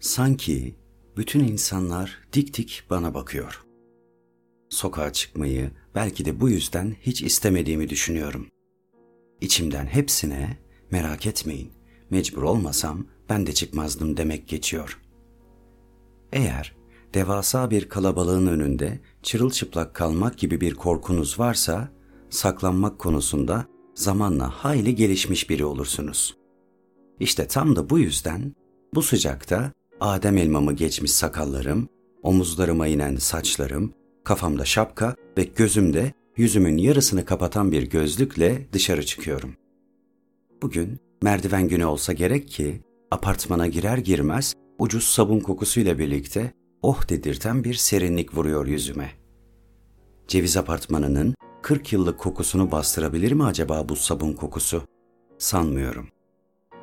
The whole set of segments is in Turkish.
Sanki bütün insanlar dik dik bana bakıyor. Sokağa çıkmayı belki de bu yüzden hiç istemediğimi düşünüyorum. İçimden hepsine merak etmeyin, mecbur olmasam ben de çıkmazdım demek geçiyor. Eğer devasa bir kalabalığın önünde çırılçıplak kalmak gibi bir korkunuz varsa, saklanmak konusunda zamanla hayli gelişmiş biri olursunuz. İşte tam da bu yüzden bu sıcakta Adem elmamı geçmiş sakallarım, omuzlarıma inen saçlarım, kafamda şapka ve gözümde yüzümün yarısını kapatan bir gözlükle dışarı çıkıyorum. Bugün merdiven günü olsa gerek ki apartmana girer girmez ucuz sabun kokusuyla birlikte oh dedirten bir serinlik vuruyor yüzüme. Ceviz apartmanının 40 yıllık kokusunu bastırabilir mi acaba bu sabun kokusu? Sanmıyorum.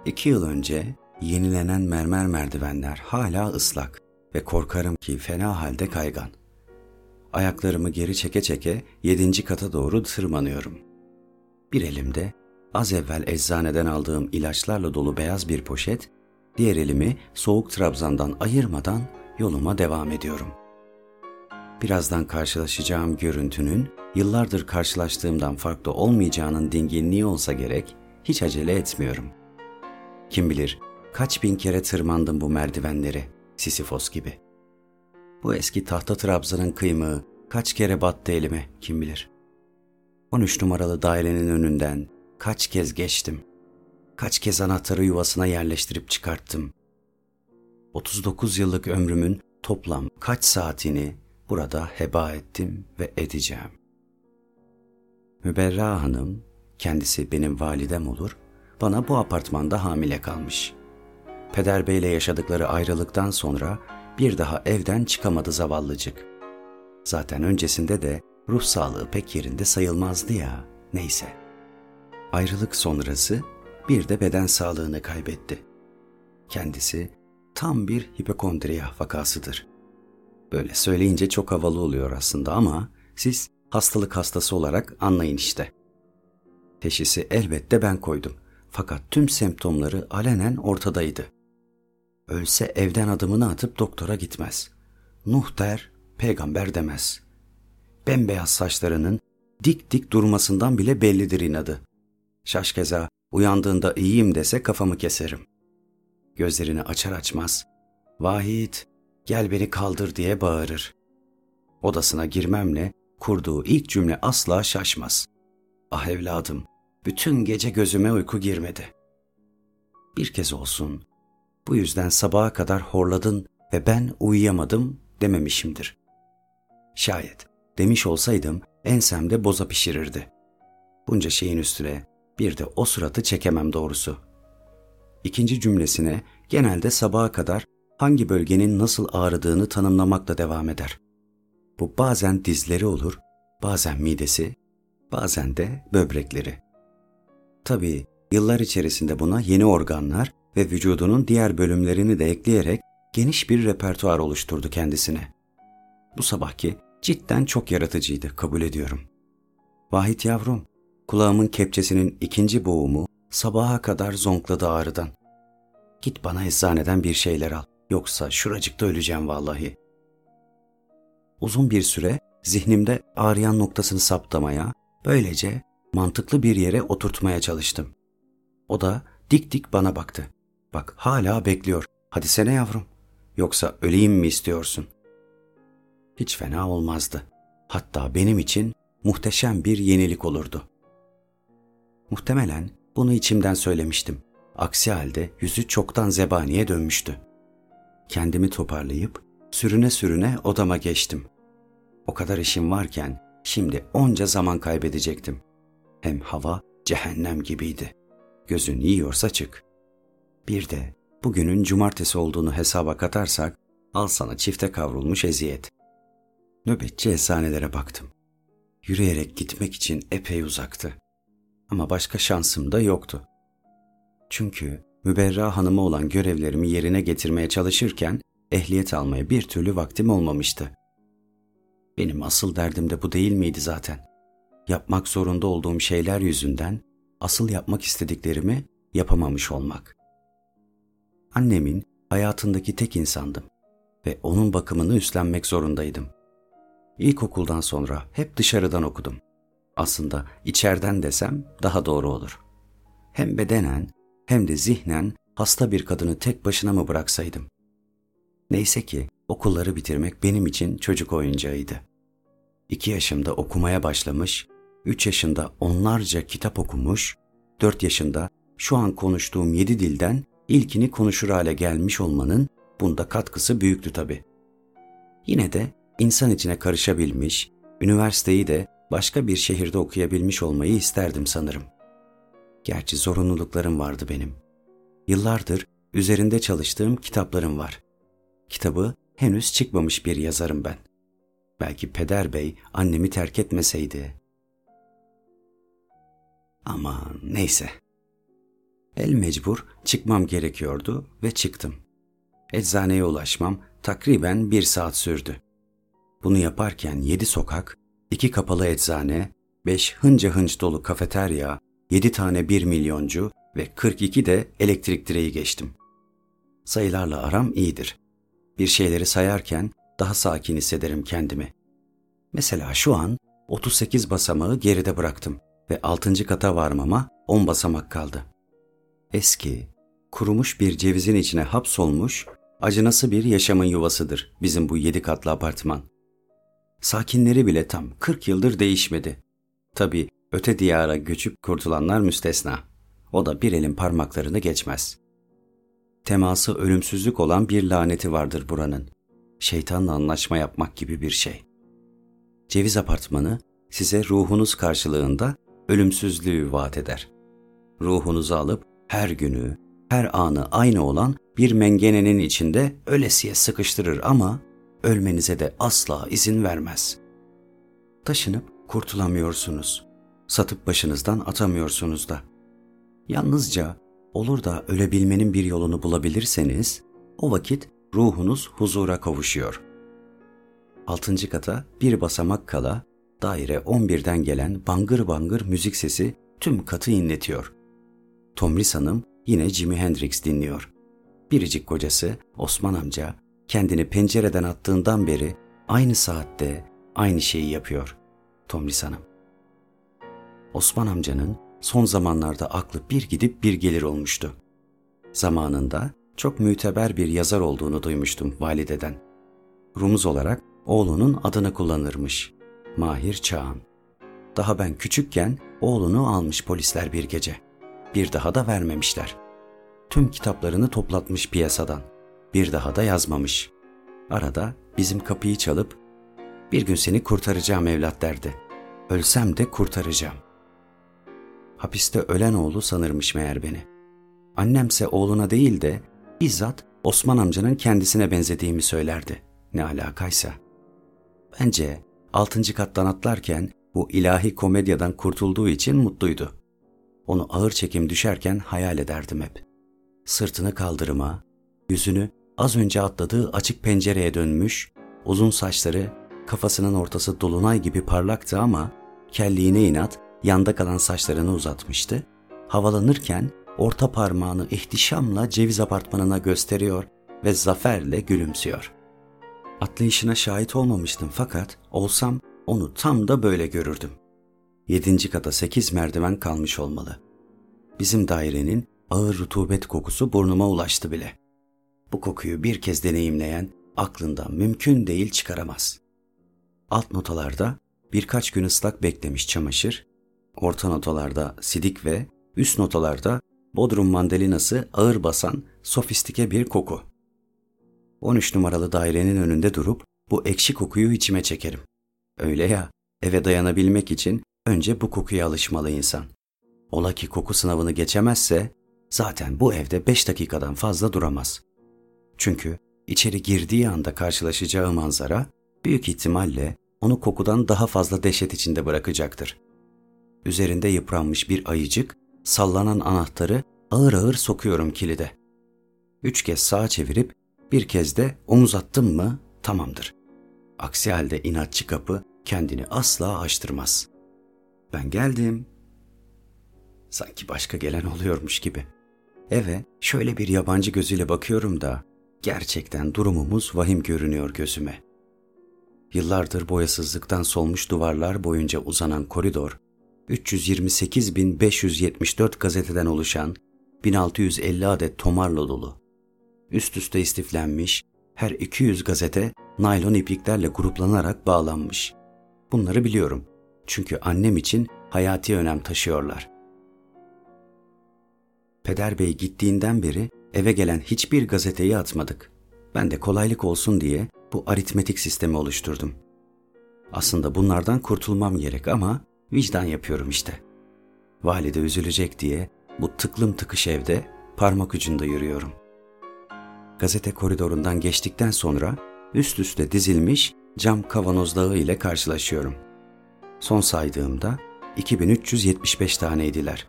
İki yıl önce yenilenen mermer merdivenler hala ıslak ve korkarım ki fena halde kaygan. Ayaklarımı geri çeke çeke yedinci kata doğru tırmanıyorum. Bir elimde az evvel eczaneden aldığım ilaçlarla dolu beyaz bir poşet, diğer elimi soğuk trabzandan ayırmadan yoluma devam ediyorum. Birazdan karşılaşacağım görüntünün yıllardır karşılaştığımdan farklı olmayacağının dinginliği olsa gerek hiç acele etmiyorum. Kim bilir kaç bin kere tırmandım bu merdivenleri Sisifos gibi. Bu eski tahta trabzanın kıymığı kaç kere battı elime kim bilir. 13 numaralı dairenin önünden kaç kez geçtim. Kaç kez anahtarı yuvasına yerleştirip çıkarttım. 39 yıllık ömrümün toplam kaç saatini burada heba ettim ve edeceğim. Müberra Hanım, kendisi benim validem olur, bana bu apartmanda hamile kalmış. Peder Bey'le yaşadıkları ayrılıktan sonra bir daha evden çıkamadı zavallıcık. Zaten öncesinde de ruh sağlığı pek yerinde sayılmazdı ya, neyse. Ayrılık sonrası bir de beden sağlığını kaybetti. Kendisi tam bir hipokondriya vakasıdır. Böyle söyleyince çok havalı oluyor aslında ama siz hastalık hastası olarak anlayın işte. Teşhisi elbette ben koydum. Fakat tüm semptomları alenen ortadaydı. Ölse evden adımını atıp doktora gitmez. Nuh der, peygamber demez. Bembeyaz saçlarının dik dik durmasından bile bellidir inadı. Şaşkeza uyandığında iyiyim dese kafamı keserim. Gözlerini açar açmaz, Vahit gel beni kaldır diye bağırır. Odasına girmemle kurduğu ilk cümle asla şaşmaz. Ah evladım, bütün gece gözüme uyku girmedi. Bir kez olsun, bu yüzden sabaha kadar horladın ve ben uyuyamadım dememişimdir. Şayet demiş olsaydım ensemde boza pişirirdi. Bunca şeyin üstüne bir de o suratı çekemem doğrusu. İkinci cümlesine genelde sabaha kadar hangi bölgenin nasıl ağrıdığını tanımlamakla devam eder. Bu bazen dizleri olur, bazen midesi, bazen de böbrekleri. Tabii yıllar içerisinde buna yeni organlar ve vücudunun diğer bölümlerini de ekleyerek geniş bir repertuar oluşturdu kendisine. Bu sabahki cidden çok yaratıcıydı, kabul ediyorum. Vahit yavrum, kulağımın kepçesinin ikinci boğumu sabaha kadar zonkladı ağrıdan. Git bana eczaneden bir şeyler al, yoksa şuracıkta öleceğim vallahi. Uzun bir süre zihnimde ağrıyan noktasını saptamaya, böylece mantıklı bir yere oturtmaya çalıştım. O da dik dik bana baktı. Bak hala bekliyor. Hadi sene yavrum. Yoksa öleyim mi istiyorsun? Hiç fena olmazdı. Hatta benim için muhteşem bir yenilik olurdu. Muhtemelen bunu içimden söylemiştim. Aksi halde yüzü çoktan zebaniye dönmüştü. Kendimi toparlayıp sürüne sürüne odama geçtim. O kadar işim varken şimdi onca zaman kaybedecektim. Hem hava cehennem gibiydi. Gözün yiyorsa çık. Bir de bugünün cumartesi olduğunu hesaba katarsak al sana çifte kavrulmuş eziyet. Nöbetçi eczanelere baktım. Yürüyerek gitmek için epey uzaktı. Ama başka şansım da yoktu. Çünkü Müberra Hanım'a olan görevlerimi yerine getirmeye çalışırken ehliyet almaya bir türlü vaktim olmamıştı. Benim asıl derdim de bu değil miydi zaten? Yapmak zorunda olduğum şeyler yüzünden asıl yapmak istediklerimi yapamamış olmak. Annemin hayatındaki tek insandım ve onun bakımını üstlenmek zorundaydım. İlkokuldan sonra hep dışarıdan okudum. Aslında içeriden desem daha doğru olur. Hem bedenen hem de zihnen hasta bir kadını tek başına mı bıraksaydım? Neyse ki okulları bitirmek benim için çocuk oyuncağıydı. İki yaşımda okumaya başlamış, üç yaşında onlarca kitap okumuş, dört yaşında şu an konuştuğum yedi dilden ilkini konuşur hale gelmiş olmanın bunda katkısı büyüktü tabii. Yine de insan içine karışabilmiş, üniversiteyi de başka bir şehirde okuyabilmiş olmayı isterdim sanırım. Gerçi zorunluluklarım vardı benim. Yıllardır üzerinde çalıştığım kitaplarım var. Kitabı henüz çıkmamış bir yazarım ben. Belki peder bey annemi terk etmeseydi. Aman neyse. El mecbur çıkmam gerekiyordu ve çıktım. Eczaneye ulaşmam takriben bir saat sürdü. Bunu yaparken yedi sokak, iki kapalı eczane, beş hınca hınç dolu kafeterya, yedi tane bir milyoncu ve 42 de elektrik direği geçtim. Sayılarla aram iyidir. Bir şeyleri sayarken daha sakin hissederim kendimi. Mesela şu an 38 basamağı geride bıraktım ve 6. kata varmama 10 basamak kaldı. Eski, kurumuş bir cevizin içine hapsolmuş, acınası bir yaşamın yuvasıdır bizim bu yedi katlı apartman. Sakinleri bile tam 40 yıldır değişmedi. Tabi öte diyara göçüp kurtulanlar müstesna. O da bir elin parmaklarını geçmez. Teması ölümsüzlük olan bir laneti vardır buranın. Şeytanla anlaşma yapmak gibi bir şey. Ceviz apartmanı size ruhunuz karşılığında ölümsüzlüğü vaat eder. Ruhunuzu alıp her günü, her anı aynı olan bir mengenenin içinde ölesiye sıkıştırır ama ölmenize de asla izin vermez. Taşınıp kurtulamıyorsunuz. Satıp başınızdan atamıyorsunuz da. Yalnızca olur da ölebilmenin bir yolunu bulabilirseniz o vakit ruhunuz huzura kavuşuyor. Altıncı kata bir basamak kala daire 11'den gelen bangır bangır müzik sesi tüm katı inletiyor. Tomris Hanım yine Jimi Hendrix dinliyor. Biricik kocası Osman amca kendini pencereden attığından beri aynı saatte aynı şeyi yapıyor. Tomris Hanım. Osman amcanın son zamanlarda aklı bir gidip bir gelir olmuştu. Zamanında çok müteber bir yazar olduğunu duymuştum valideden. Rumuz olarak oğlunun adını kullanırmış. Mahir Çağan. Daha ben küçükken oğlunu almış polisler bir gece. Bir daha da vermemişler. Tüm kitaplarını toplatmış piyasadan. Bir daha da yazmamış. Arada bizim kapıyı çalıp bir gün seni kurtaracağım evlat derdi. Ölsem de kurtaracağım. Hapiste ölen oğlu sanırmış meğer beni. Annemse oğluna değil de bizzat Osman amcanın kendisine benzediğimi söylerdi. Ne alakaysa. Bence altıncı kattan atlarken bu ilahi komedyadan kurtulduğu için mutluydu. Onu ağır çekim düşerken hayal ederdim hep. Sırtını kaldırıma, yüzünü az önce atladığı açık pencereye dönmüş, uzun saçları kafasının ortası dolunay gibi parlaktı ama kelliğine inat yanda kalan saçlarını uzatmıştı. Havalanırken orta parmağını ihtişamla ceviz apartmanına gösteriyor ve zaferle gülümsüyor. Atlayışına şahit olmamıştım fakat olsam onu tam da böyle görürdüm. Yedinci kata sekiz merdiven kalmış olmalı. Bizim dairenin ağır rutubet kokusu burnuma ulaştı bile. Bu kokuyu bir kez deneyimleyen aklından mümkün değil çıkaramaz. Alt notalarda birkaç gün ıslak beklemiş çamaşır, orta notalarda sidik ve üst notalarda Bodrum mandalinası ağır basan sofistike bir koku. 13 numaralı dairenin önünde durup bu ekşi kokuyu içime çekerim. Öyle ya, eve dayanabilmek için önce bu kokuya alışmalı insan. Ola ki koku sınavını geçemezse zaten bu evde 5 dakikadan fazla duramaz. Çünkü içeri girdiği anda karşılaşacağı manzara büyük ihtimalle onu kokudan daha fazla dehşet içinde bırakacaktır. Üzerinde yıpranmış bir ayıcık, sallanan anahtarı ağır ağır sokuyorum kilide. Üç kez sağa çevirip bir kez de omuz attım mı tamamdır. Aksi halde inatçı kapı kendini asla açtırmaz. Ben geldim. Sanki başka gelen oluyormuş gibi. Eve şöyle bir yabancı gözüyle bakıyorum da Gerçekten durumumuz vahim görünüyor gözüme. Yıllardır boyasızlıktan solmuş duvarlar boyunca uzanan koridor, 328.574 gazeteden oluşan 1650 adet tomarla dolu. Üst üste istiflenmiş, her 200 gazete naylon ipliklerle gruplanarak bağlanmış. Bunları biliyorum. Çünkü annem için hayati önem taşıyorlar. Peder Bey gittiğinden beri eve gelen hiçbir gazeteyi atmadık. Ben de kolaylık olsun diye bu aritmetik sistemi oluşturdum. Aslında bunlardan kurtulmam gerek ama vicdan yapıyorum işte. Valide üzülecek diye bu tıklım tıkış evde parmak ucunda yürüyorum. Gazete koridorundan geçtikten sonra üst üste dizilmiş cam kavanozdağı ile karşılaşıyorum. Son saydığımda 2375 taneydiler.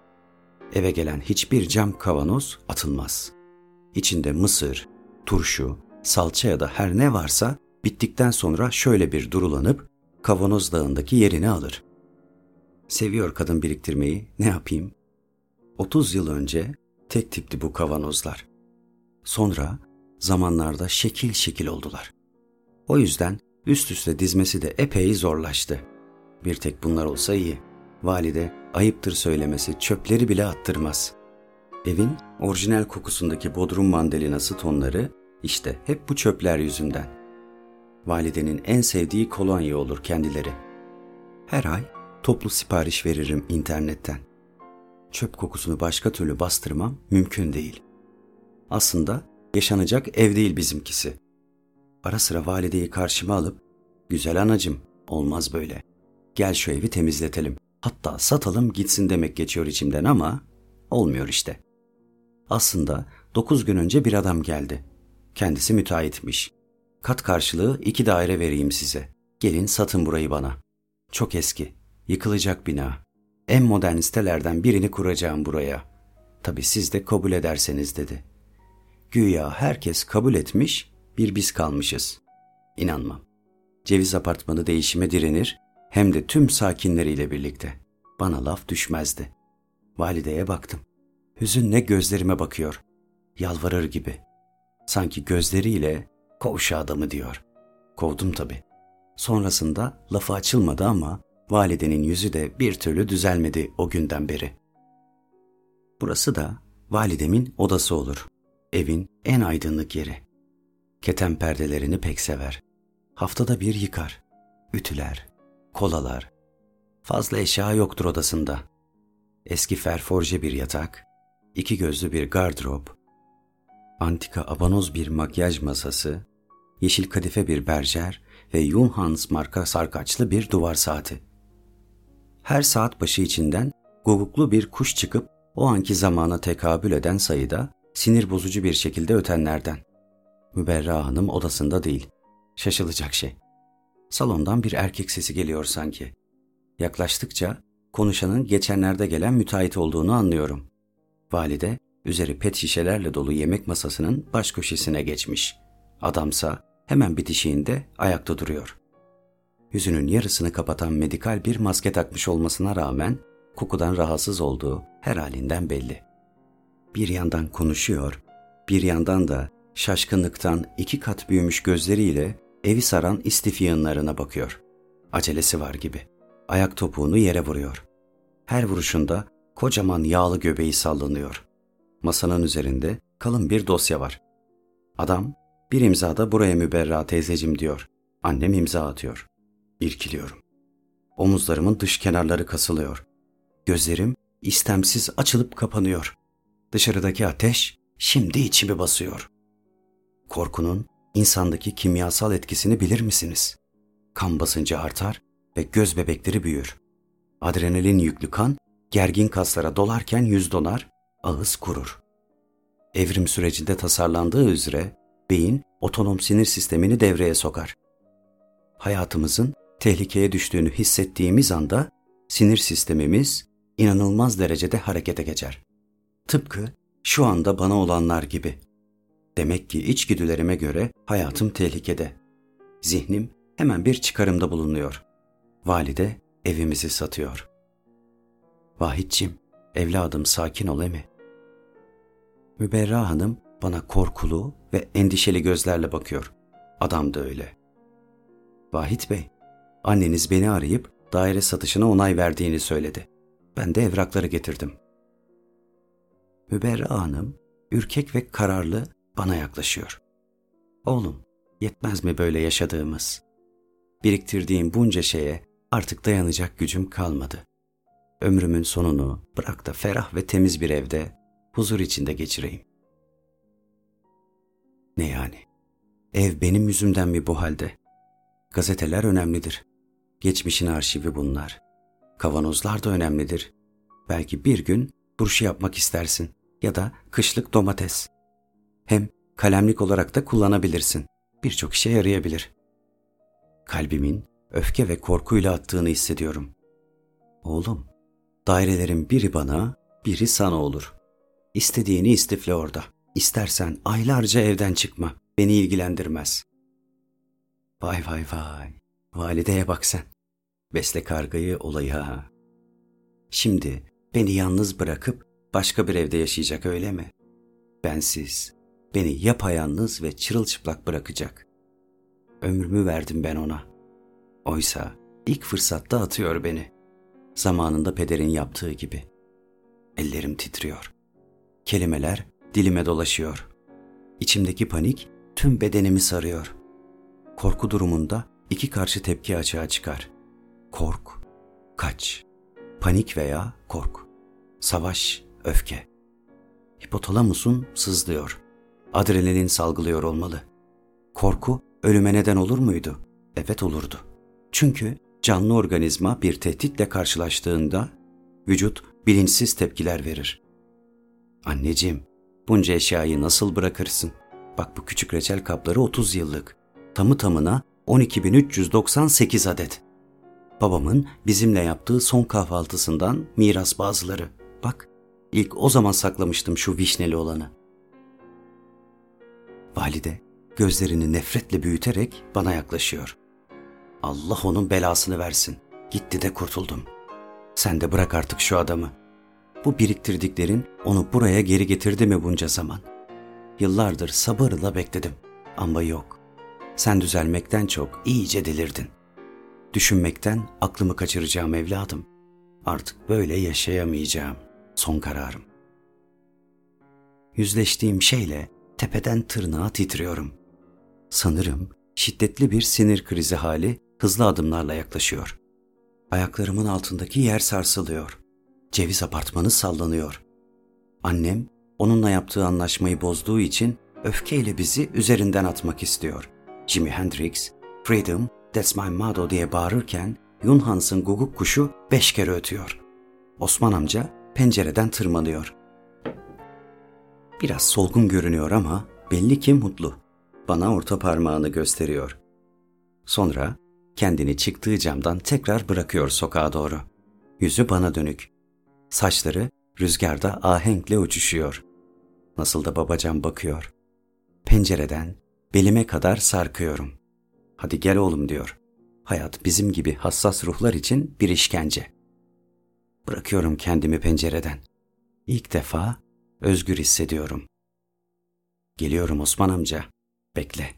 Eve gelen hiçbir cam kavanoz atılmaz. İçinde mısır, turşu, salça ya da her ne varsa bittikten sonra şöyle bir durulanıp kavanoz dağındaki yerini alır. Seviyor kadın biriktirmeyi, ne yapayım? 30 yıl önce tek tipti bu kavanozlar. Sonra zamanlarda şekil şekil oldular. O yüzden üst üste dizmesi de epey zorlaştı. Bir tek bunlar olsa iyi. Valide ayıptır söylemesi çöpleri bile attırmaz. Evin orijinal kokusundaki bodrum mandalinası tonları işte hep bu çöpler yüzünden. Validenin en sevdiği kolonya olur kendileri. Her ay toplu sipariş veririm internetten. Çöp kokusunu başka türlü bastırmam mümkün değil. Aslında yaşanacak ev değil bizimkisi. Ara sıra valideyi karşıma alıp, güzel anacım olmaz böyle. Gel şu evi temizletelim. Hatta satalım gitsin demek geçiyor içimden ama olmuyor işte. Aslında dokuz gün önce bir adam geldi. Kendisi müteahhitmiş. Kat karşılığı iki daire vereyim size. Gelin satın burayı bana. Çok eski, yıkılacak bina. En modern sitelerden birini kuracağım buraya. Tabi siz de kabul ederseniz dedi. Güya herkes kabul etmiş, bir biz kalmışız. İnanmam. Ceviz apartmanı değişime direnir, hem de tüm sakinleriyle birlikte. Bana laf düşmezdi. Valideye baktım. Hüzünle gözlerime bakıyor. Yalvarır gibi. Sanki gözleriyle kov şu adamı diyor. Kovdum tabii. Sonrasında lafı açılmadı ama validenin yüzü de bir türlü düzelmedi o günden beri. Burası da validemin odası olur. Evin en aydınlık yeri. Keten perdelerini pek sever. Haftada bir yıkar. Ütüler, kolalar. Fazla eşya yoktur odasında. Eski ferforje bir yatak, iki gözlü bir gardırop, antika abanoz bir makyaj masası, yeşil kadife bir berjer ve Junghans marka sarkaçlı bir duvar saati. Her saat başı içinden guguklu bir kuş çıkıp o anki zamana tekabül eden sayıda sinir bozucu bir şekilde ötenlerden. Müberra Hanım odasında değil. Şaşılacak şey. Salondan bir erkek sesi geliyor sanki. Yaklaştıkça konuşanın geçenlerde gelen müteahhit olduğunu anlıyorum. Valide üzeri pet şişelerle dolu yemek masasının baş köşesine geçmiş. Adamsa hemen bitişiğinde ayakta duruyor. Yüzünün yarısını kapatan medikal bir maske takmış olmasına rağmen kokudan rahatsız olduğu her halinden belli. Bir yandan konuşuyor, bir yandan da şaşkınlıktan iki kat büyümüş gözleriyle evi saran istif yığınlarına bakıyor. Acelesi var gibi. Ayak topuğunu yere vuruyor. Her vuruşunda kocaman yağlı göbeği sallanıyor. Masanın üzerinde kalın bir dosya var. Adam bir imzada buraya müberra teyzecim diyor. Annem imza atıyor. İrkiliyorum. Omuzlarımın dış kenarları kasılıyor. Gözlerim istemsiz açılıp kapanıyor. Dışarıdaki ateş şimdi içimi basıyor. Korkunun insandaki kimyasal etkisini bilir misiniz? Kan basıncı artar ve göz bebekleri büyür. Adrenalin yüklü kan gergin kaslara dolarken yüz dolar, ağız kurur. Evrim sürecinde tasarlandığı üzere beyin otonom sinir sistemini devreye sokar. Hayatımızın tehlikeye düştüğünü hissettiğimiz anda sinir sistemimiz inanılmaz derecede harekete geçer. Tıpkı şu anda bana olanlar gibi. Demek ki içgüdülerime göre hayatım tehlikede. Zihnim hemen bir çıkarımda bulunuyor. Valide evimizi satıyor. Vahitçim, evladım sakin ol emi. Müberra Hanım Bana korkulu ve endişeli gözlerle bakıyor. Adam da öyle. Vahit Bey, anneniz beni arayıp daire satışına onay verdiğini söyledi. Ben de evrakları getirdim. Müberra Hanım, ürkek ve kararlı bana yaklaşıyor. Oğlum, yetmez mi böyle yaşadığımız? Biriktirdiğim bunca şeye artık dayanacak gücüm kalmadı. Ömrümün sonunu bırak da ferah ve temiz bir evde huzur içinde geçireyim. Ne yani? Ev benim yüzümden mi bu halde? Gazeteler önemlidir. Geçmişin arşivi bunlar. Kavanozlar da önemlidir. Belki bir gün turşu yapmak istersin ya da kışlık domates. Hem kalemlik olarak da kullanabilirsin. Birçok işe yarayabilir. Kalbimin öfke ve korkuyla attığını hissediyorum. Oğlum, dairelerin biri bana, biri sana olur. İstediğini istifle orada. İstersen aylarca evden çıkma. Beni ilgilendirmez. Vay vay vay. Valideye bak sen. Besle kargayı olayı ha. Şimdi beni yalnız bırakıp başka bir evde yaşayacak öyle mi? Bensiz, beni yapayalnız ve çırılçıplak bırakacak. Ömrümü verdim ben ona. Oysa ilk fırsatta atıyor beni. Zamanında pederin yaptığı gibi. Ellerim titriyor. Kelimeler dilime dolaşıyor. İçimdeki panik tüm bedenimi sarıyor. Korku durumunda iki karşı tepki açığa çıkar. Kork, kaç. Panik veya kork. Savaş, öfke. Hipotalamusun sızlıyor. Adrenalin salgılıyor olmalı. Korku ölüme neden olur muydu? Evet olurdu. Çünkü canlı organizma bir tehditle karşılaştığında vücut bilinçsiz tepkiler verir. Anneciğim, bunca eşyayı nasıl bırakırsın? Bak bu küçük reçel kapları 30 yıllık. Tamı tamına 12.398 adet. Babamın bizimle yaptığı son kahvaltısından miras bazıları. Bak, ilk o zaman saklamıştım şu vişneli olanı. Valide gözlerini nefretle büyüterek bana yaklaşıyor. Allah onun belasını versin. Gitti de kurtuldum. Sen de bırak artık şu adamı. Bu biriktirdiklerin onu buraya geri getirdi mi bunca zaman? Yıllardır sabırla bekledim ama yok. Sen düzelmekten çok iyice delirdin. Düşünmekten aklımı kaçıracağım evladım. Artık böyle yaşayamayacağım. Son kararım. Yüzleştiğim şeyle tepeden tırnağa titriyorum. Sanırım şiddetli bir sinir krizi hali hızlı adımlarla yaklaşıyor. Ayaklarımın altındaki yer sarsılıyor. Ceviz apartmanı sallanıyor. Annem onunla yaptığı anlaşmayı bozduğu için öfkeyle bizi üzerinden atmak istiyor. Jimi Hendrix, Freedom, That's My Motto diye bağırırken Yunhans'ın guguk kuşu beş kere ötüyor. Osman amca pencereden tırmanıyor. Biraz solgun görünüyor ama belli ki mutlu. Bana orta parmağını gösteriyor. Sonra kendini çıktığı camdan tekrar bırakıyor sokağa doğru. Yüzü bana dönük. Saçları rüzgarda ahenkle uçuşuyor. Nasıl da babacan bakıyor. Pencereden belime kadar sarkıyorum. Hadi gel oğlum diyor. Hayat bizim gibi hassas ruhlar için bir işkence. Bırakıyorum kendimi pencereden. İlk defa özgür hissediyorum. Geliyorum Osman amca. Bekle.